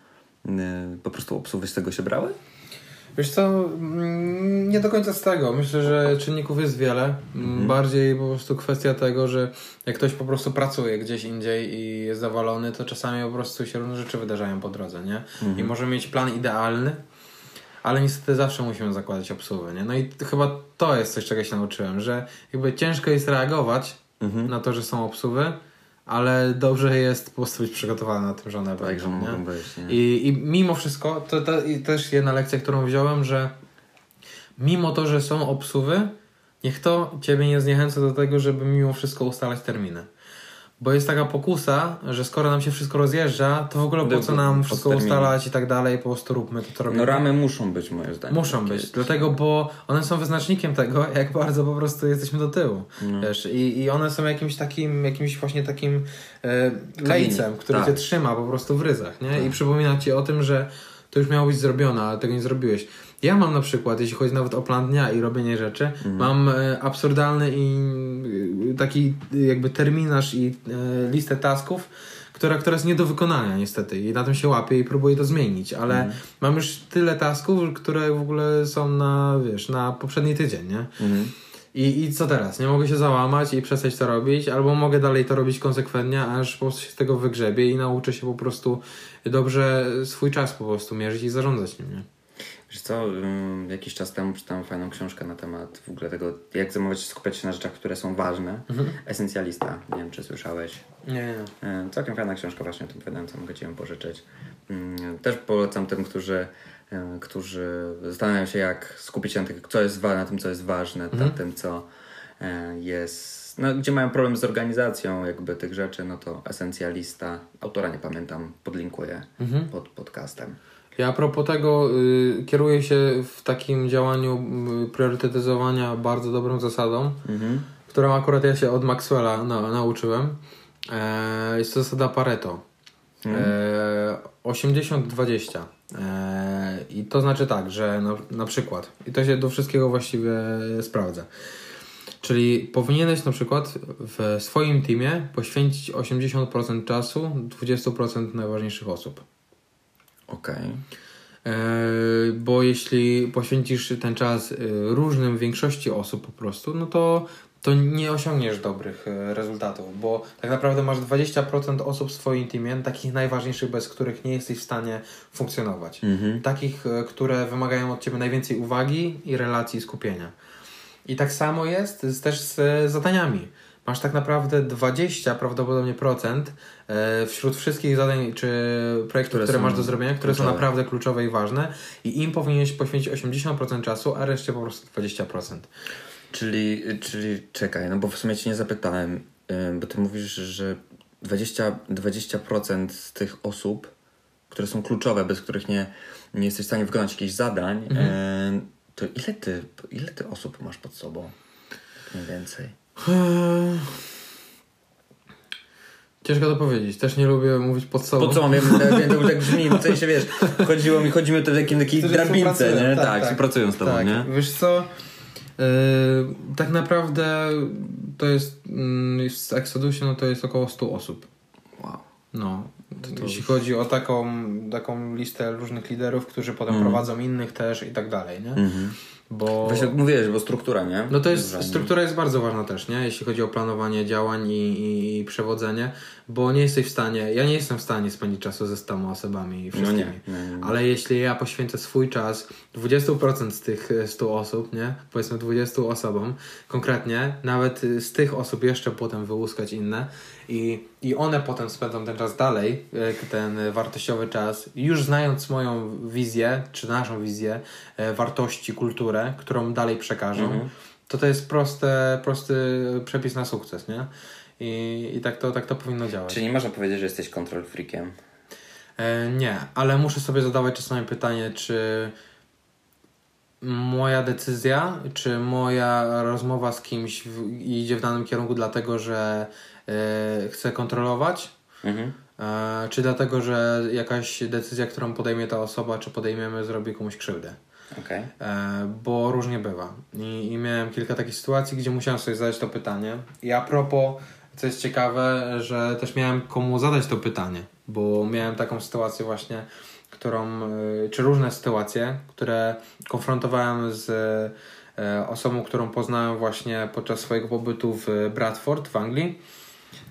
e, po prostu obsługi z tego się brały? Wiesz co, mm, nie do końca z tego. Myślę, że czynników jest wiele. Mm, Bardziej po prostu kwestia tego, że jak ktoś po prostu pracuje gdzieś indziej i jest zawalony, to czasami po prostu się różne rzeczy wydarzają po drodze, nie? I może mieć plan idealny, ale niestety zawsze musimy zakładać obsługę, nie? No i chyba to jest coś, czego się nauczyłem, że jakby ciężko jest reagować na to, że są obsługi, ale dobrze jest po prostu być przygotowany na tym, że one Tak, będą, że mogą być, nie? I, I mimo wszystko, to, to i też jedna lekcja, którą wziąłem, że mimo to, że są obsuwy, niech to ciebie nie zniechęca do tego, żeby mimo wszystko ustalać terminy. Bo jest taka pokusa, że skoro nam się wszystko rozjeżdża, to w ogóle po co nam wszystko ustalać i tak dalej, po prostu róbmy to, co robimy. No ramy muszą być moim zdaniem. Muszą być, dlatego, bo one są wyznacznikiem tego, jak bardzo po prostu jesteśmy do tyłu. No. Wiesz, i, I one są jakimś takim, jakimś właśnie takim e, lejcem, który tak. cię trzyma po prostu w ryzach, nie? I przypomina ci o tym, że to już miało być zrobione, ale tego nie zrobiłeś. Ja mam na przykład, jeśli chodzi nawet o plan dnia i robienie rzeczy, Mhm. mam e, absurdalny i e, taki e, jakby terminarz i listę tasków, która, która jest nie do wykonania niestety i na tym się łapię i próbuję to zmienić, ale Mhm. mam już tyle tasków, które w ogóle są na, wiesz, na poprzedni tydzień, nie? Mhm. I, I co teraz? Nie mogę się załamać i przestać to robić, albo mogę dalej to robić konsekwentnie, aż po prostu się z tego wygrzebię i nauczę się po prostu dobrze swój czas po prostu mierzyć i zarządzać nim, nie? Wiesz co, jakiś czas temu czytałem fajną książkę na temat w ogóle tego, jak zajmować skupiać się na rzeczach, które są ważne. Esencjalista, nie wiem czy słyszałeś. Nie, nie. Całkiem fajna książka właśnie o tym wydająca, mogę Ci ją pożyczyć. Też polecam tym, którzy, którzy zastanawiają się jak skupić się na, tym, co jest na tym, co jest ważne, na tym, co e, jest, no, gdzie mają problem z organizacją jakby tych rzeczy, no to esencjalista, autora nie pamiętam, podlinkuję pod podcastem. Ja a propos tego y, kieruję się w takim działaniu y, priorytetyzowania bardzo dobrą zasadą, Mhm. którą akurat ja się od Maxwella na, nauczyłem. E, jest to zasada Pareto. E, 80-20. E, I to znaczy tak, że na, na przykład, i to się do wszystkiego właściwie sprawdza. Czyli powinieneś na przykład w swoim teamie poświęcić 80% czasu 20% najważniejszych osób. Okej. E, bo jeśli poświęcisz ten czas e, różnym większości osób po prostu, no to, to nie osiągniesz dobrych e, rezultatów, bo tak naprawdę masz 20% osób w swoim teamie, takich najważniejszych, bez których nie jesteś w stanie funkcjonować. Mhm. Takich, które wymagają od Ciebie najwięcej uwagi i relacji i skupienia. I tak samo jest też z zadaniami. Masz tak naprawdę 20 prawdopodobnie procent e, wśród wszystkich zadań czy projektów, Które które, są masz do zrobienia, które są kluczowe. naprawdę kluczowe i ważne i im powinieneś poświęcić 80% czasu, a reszcie po prostu 20%. Czyli, czyli czekaj, no bo w sumie Cię nie zapytałem, y, bo Ty mówisz, że 20%, 20% z tych osób, które są kluczowe, bez których nie, nie jesteś w stanie wykonać jakichś zadań, y, to ile ty, ile ty osób masz pod sobą? Mniej więcej. Eee, Ciężko to powiedzieć. Też nie lubię mówić pod sobą. Po co mam? Ja, ja, to tak brzmi, w sensie wiesz, chodziło mi, chodzimy tutaj w takim takiej Którzy drabince, nie? Tak, współpracują z tobą, tak. nie? Wiesz co, yy, tak naprawdę to jest yy, w Exodusie no to jest około 100 osób. Wow. No, to jeśli już- chodzi o taką, taką listę różnych liderów, którzy potem prowadzą innych też i tak dalej, nie? Mhm. Bo... Właśnie mówiłeś, bo struktura, nie? No to jest, struktura jest bardzo ważna też, nie? Jeśli chodzi o planowanie działań i, i, i przewodzenie, bo nie jesteś w stanie, ja nie jestem w stanie spędzić czasu ze 100 osobami i No wszystkimi. nie, nie, nie. Ale jeśli ja poświęcę swój czas 20% z tych e, 100 osób, nie? Powiedzmy 20 osobom, konkretnie, nawet z tych osób jeszcze potem wyłuskać inne i, i one potem spędzą ten czas dalej, e, ten e, wartościowy czas, już znając moją wizję, czy naszą wizję, e, wartości, kulturę, którą dalej przekażą, Mhm. to to jest proste, prosty przepis na sukces, nie? I, i tak, to, tak to powinno działać. Czyli nie można powiedzieć, że jesteś control freakiem. E, nie, ale muszę sobie zadawać czasami pytanie, czy moja decyzja, czy moja rozmowa z kimś w, idzie w danym kierunku dlatego, że e, chcę kontrolować, Mhm. E, czy dlatego, że jakaś decyzja, którą podejmie ta osoba, czy podejmiemy, zrobi komuś krzywdę. Okej. E, bo różnie bywa. I, I miałem kilka takich sytuacji, gdzie musiałem sobie zadać to pytanie. I a propos, co jest ciekawe, że też miałem komu zadać to pytanie, bo miałem taką sytuację właśnie, którą, y, czy różne sytuacje, które konfrontowałem z e, osobą, którą poznałem właśnie podczas swojego pobytu w Bradford w Anglii.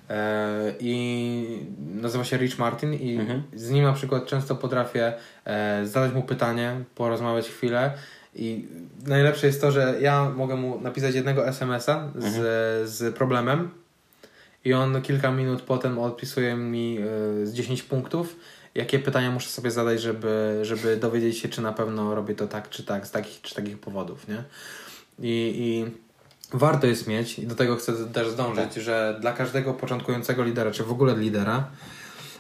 E, I nazywa się Rich Martin, i Mhm. z nim na przykład często potrafię e, zadać mu pytanie, porozmawiać chwilę. I najlepsze jest to, że ja mogę mu napisać jednego SMS-a z, z problemem, i on kilka minut potem odpisuje mi e, z 10 punktów, jakie pytania muszę sobie zadać, żeby, żeby dowiedzieć się, czy na pewno robię to tak, czy tak, z takich, czy takich powodów, nie? I, i warto jest mieć, i do tego chcę też zdążyć, że dla każdego początkującego lidera, czy w ogóle lidera,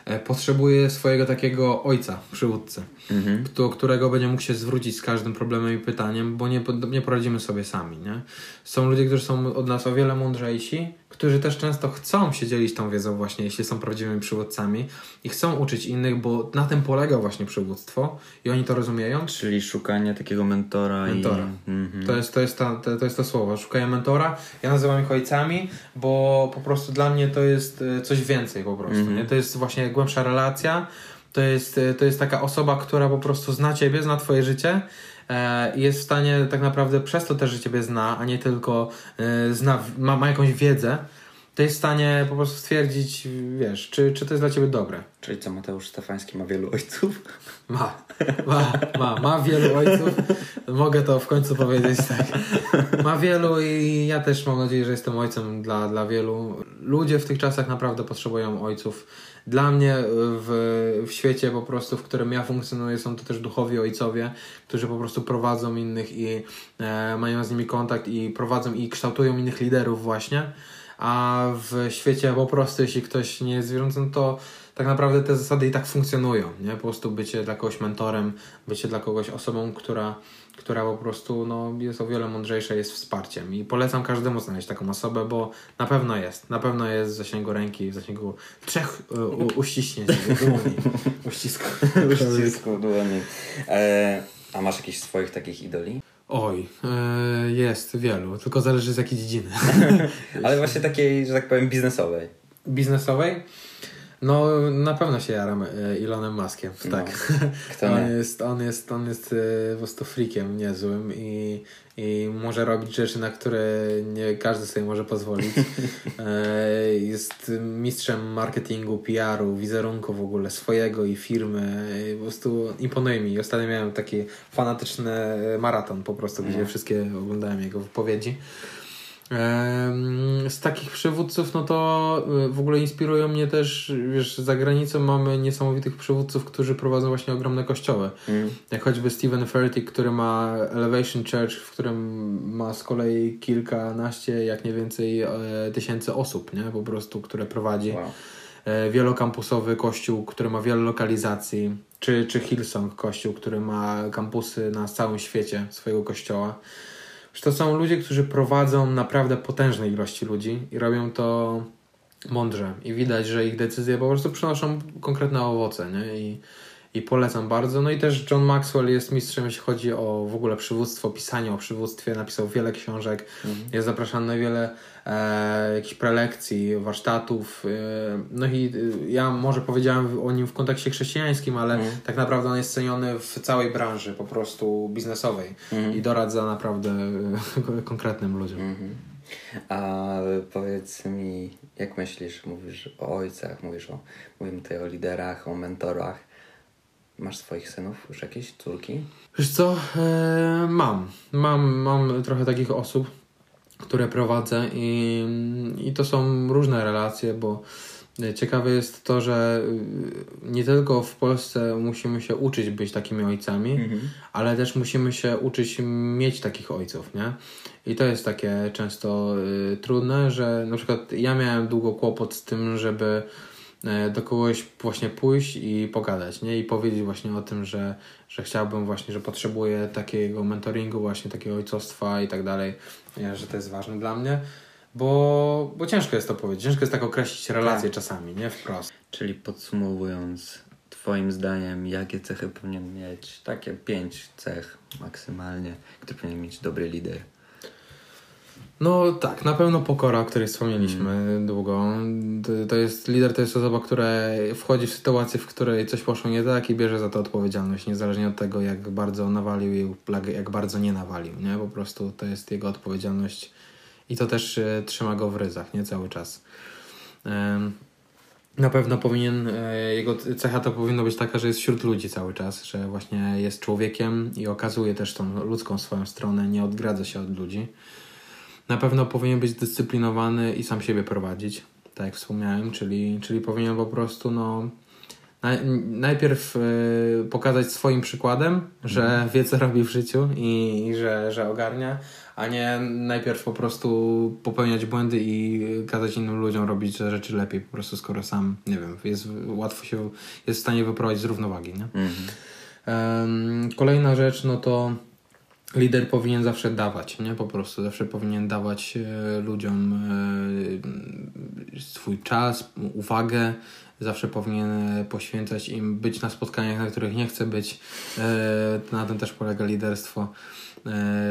e, potrzebuje swojego takiego ojca, przywódcy, Mhm. do którego będzie mógł się zwrócić z każdym problemem i pytaniem, bo nie, nie poradzimy sobie sami, nie? Są ludzie, którzy są od nas o wiele mądrzejsi, którzy też często chcą się dzielić tą wiedzą właśnie, jeśli są prawdziwymi przywódcami i chcą uczyć innych, bo na tym polega właśnie przywództwo i oni to rozumieją. Czyli szukanie takiego mentora. Mentora. I... Mhm. To jest, to, jest ta, to, to jest to słowo. Szukają mentora. Ja nazywam ich ojcami, bo po prostu dla mnie to jest e, coś więcej po prostu. Mhm. Nie? To jest właśnie głębsza relacja. To jest, e, to jest taka osoba, która po prostu zna ciebie, zna twoje życie i jest w stanie tak naprawdę przez to też, że ciebie zna, a nie tylko e, zna, ma, ma jakąś wiedzę, to jest w stanie po prostu stwierdzić, wiesz, czy, czy to jest dla ciebie dobre. Czyli co, Mateusz Stefański ma wielu ojców? Ma, ma, ma, ma wielu ojców. Mogę to w końcu powiedzieć tak. Ma wielu i ja też mam nadzieję, że jestem ojcem dla, dla wielu. Ludzie w tych czasach naprawdę potrzebują ojców. Dla mnie w, w świecie po prostu, w którym ja funkcjonuję, są to też duchowi ojcowie, którzy po prostu prowadzą innych i e, mają z nimi kontakt i prowadzą i kształtują innych liderów właśnie. A w świecie po prostu, jeśli ktoś nie jest wierzącym, to tak naprawdę te zasady i tak funkcjonują, nie? Po prostu bycie dla kogoś mentorem, bycie dla kogoś osobą, która, która po prostu no, jest o wiele mądrzejsza, jest wsparciem. I polecam każdemu znaleźć taką osobę, bo na pewno jest. Na pewno jest w zasięgu ręki, w zasięgu trzech u, uściśnięć, dłoni, uścisku. Uścisku dłoni. E, a masz jakichś swoich takich idoli? Oj, y, jest wielu, tylko zależy z jakiej dziedziny. Ale właśnie takiej, że tak powiem, biznesowej. Biznesowej? No, na pewno się jaram y, Elonem Muskiem, No, tak. Kto on, jest, on jest, on jest e, po prostu freakiem niezłym i, i może robić rzeczy, na które nie każdy sobie może pozwolić. E, jest mistrzem marketingu, PR-u, wizerunku w ogóle swojego i firmy. Po prostu imponuje mi. Ostatnio miałem taki fanatyczny maraton po prostu, gdzie wszystkie oglądałem jego wypowiedzi. Z takich przywódców, no to y, w ogóle inspirują mnie też, wiesz, za granicą mamy niesamowitych przywódców, którzy prowadzą właśnie ogromne kościoły. Mm. Jak choćby Steven Furtick, który ma Elevation Church, w którym ma z kolei kilkanaście, jak nie więcej, e, tysięcy osób, nie? Po prostu, które prowadzi. Wow. E, Wielokampusowy kościół, który ma wiele lokalizacji. Czy, czy Hillsong kościół, który ma kampusy na całym świecie swojego kościoła. Że to są ludzie, którzy prowadzą naprawdę potężne ilości ludzi i robią to mądrze. I widać, że ich decyzje po prostu przynoszą konkretne owoce, nie? I, i polecam bardzo. No i też John Maxwell jest mistrzem, jeśli chodzi o w ogóle przywództwo, pisanie o przywództwie. Napisał wiele książek. Jest zapraszany na wiele e, jakichś prelekcji, warsztatów. E, no i e, ja może powiedziałem o nim w kontekście chrześcijańskim, ale Mhm. tak naprawdę on jest ceniony w całej branży po prostu biznesowej i doradza naprawdę e, konkretnym ludziom. Mhm. A powiedz mi, jak myślisz, mówisz o ojcach, mówisz o, mówimy tutaj o liderach, o mentorach. Masz swoich synów już jakieś, córki? Wiesz co, e, mam. mam. Mam trochę takich osób, które prowadzę i, i to są różne relacje, bo ciekawe jest to, że y, nie tylko w Polsce musimy się uczyć być takimi ojcami, ale też musimy się uczyć mieć takich ojców, nie? I to jest takie często y, trudne, że na przykład ja miałem długo kłopot z tym, żeby e, do kogoś właśnie pójść i pogadać, nie? I powiedzieć właśnie o tym, że, że chciałbym właśnie, że potrzebuję takiego mentoringu, właśnie takiego ojcostwa i tak dalej, że to jest ważne dla mnie. Bo, bo ciężko jest to powiedzieć. Ciężko jest tak określić relacje Tak. czasami, nie wprost. Czyli podsumowując, Twoim zdaniem, jakie cechy powinien mieć? Takie pięć cech maksymalnie, które powinien mieć dobry lider. No tak, na pewno pokora, o której wspomnieliśmy Mm. długo. To, jest lider, to jest osoba, która wchodzi w sytuację, w której coś poszło nie tak i bierze za to odpowiedzialność, niezależnie od tego, jak bardzo nawalił i jak- bardzo nie nawalił, nie? Po prostu to jest jego odpowiedzialność i to też e, trzyma go w ryzach, nie? Cały czas. Em, na pewno powinien, e, jego cecha to powinno być taka, że jest wśród ludzi cały czas, że właśnie jest człowiekiem i okazuje też tą ludzką swoją stronę, nie odgradza się od ludzi. Na pewno powinien być zdyscyplinowany i sam siebie prowadzić, tak jak wspomniałem, czyli, czyli powinien po prostu no, naj, najpierw y, pokazać swoim przykładem, że wie co robi w życiu i, i że, że ogarnia, a nie najpierw po prostu popełniać błędy i kazać innym ludziom robić rzeczy lepiej, po prostu skoro sam, nie wiem, jest łatwo się, jest w stanie wyprowadzić z równowagi, nie? Mhm. Kolejna rzecz, no to lider powinien zawsze dawać, nie? Po prostu zawsze powinien dawać e, ludziom e, swój czas, uwagę. Zawsze powinien poświęcać im być na spotkaniach, na których nie chce być. E, na tym też polega liderstwo.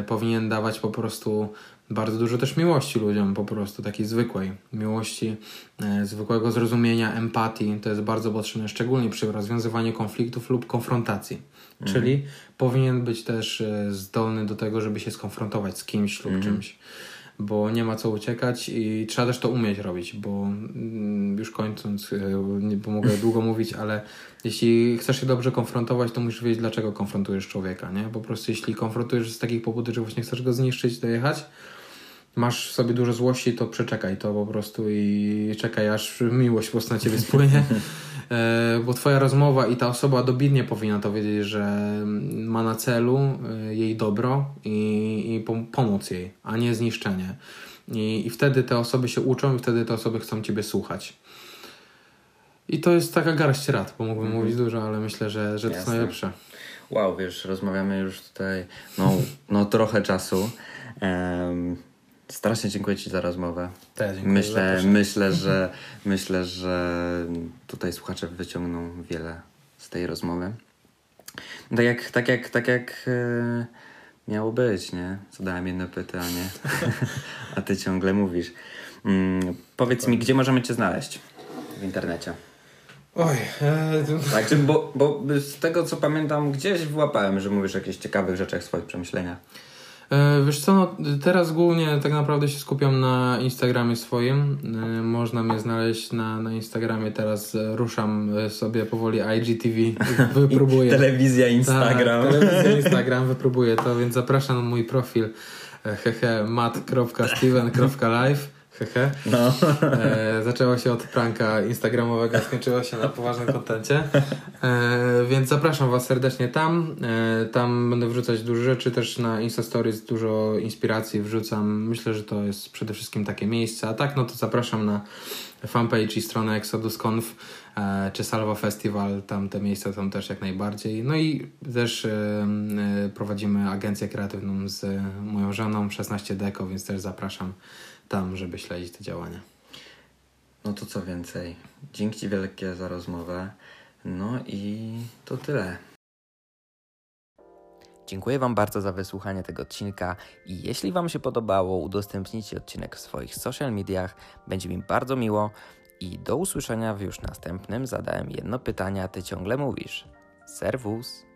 Powinien dawać po prostu bardzo dużo też miłości ludziom, po prostu takiej zwykłej miłości, e, zwykłego zrozumienia, empatii. To jest bardzo potrzebne, szczególnie przy rozwiązywaniu konfliktów lub konfrontacji. Czyli powinien być też e, zdolny do tego, żeby się skonfrontować z kimś lub czymś, bo nie ma co uciekać i trzeba też to umieć robić, bo mm, już kończąc, e, nie bo mogę długo mówić, ale jeśli chcesz się dobrze konfrontować, to musisz wiedzieć, dlaczego konfrontujesz człowieka, nie? Po prostu jeśli konfrontujesz z takich powodów, że właśnie chcesz go zniszczyć, dojechać, masz w sobie dużo złości, to przeczekaj to po prostu i czekaj, aż miłość po prostu na ciebie spłynie. E, Bo twoja rozmowa i ta osoba dobitnie powinna to wiedzieć, że ma na celu e, jej dobro i, i pom- pomóc jej, a nie zniszczenie. I, I wtedy te osoby się uczą i wtedy te osoby chcą ciebie słuchać. I to jest taka garść rad, bo mógłbym mówić dużo, ale myślę, że, że to jest najlepsze. Wow, wiesz, rozmawiamy już tutaj no, no trochę czasu. Em, strasznie dziękuję Ci za rozmowę. Dziękuję Myślę, myślę, że myślę, że tutaj słuchacze wyciągną wiele z tej rozmowy. Tak jak, tak jak, tak jak e, miało być, nie? Zadałem jedno pytanie, a ty ciągle mówisz. Mm, powiedz mi, gdzie możemy cię znaleźć w internecie? Oj, e, Tak, bo, bo z tego co pamiętam, gdzieś wyłapałem, że mówisz o jakichś ciekawych rzeczach w swoich przemyśleniach. E, Wiesz co, no, teraz głównie tak naprawdę się skupiam na Instagramie swoim. E, Można mnie znaleźć na, na Instagramie. Teraz e, ruszam sobie powoli IGTV. Wypróbuję. Telewizja, Instagram. Tak, telewizja, Instagram, wypróbuję to, więc zapraszam na mój profil hehe mat.steven.live hehe. No. E, zaczęło się od pranka instagramowego, skończyło się na poważnym kontencie. E, więc zapraszam Was serdecznie tam. E, tam będę wrzucać dużo rzeczy, też na Insta Stories dużo inspiracji wrzucam. Myślę, że to jest przede wszystkim takie miejsce. A tak, no to zapraszam na fanpage i stronę ExodusConf e, czy Salva Festival. Tam te miejsca są też jak najbardziej. No i też e, e, prowadzimy agencję kreatywną z moją żoną 16 Deko, więc też zapraszam tam, żeby śledzić te działania. No to co więcej. Dzięki Ci wielkie za rozmowę. No i to tyle. Dziękuję Wam bardzo za wysłuchanie tego odcinka i jeśli Wam się podobało, udostępnijcie odcinek w swoich social mediach. Będzie mi bardzo miło i do usłyszenia w już następnym. Zadałem jedno pytanie, a Ty ciągle mówisz. Serwus!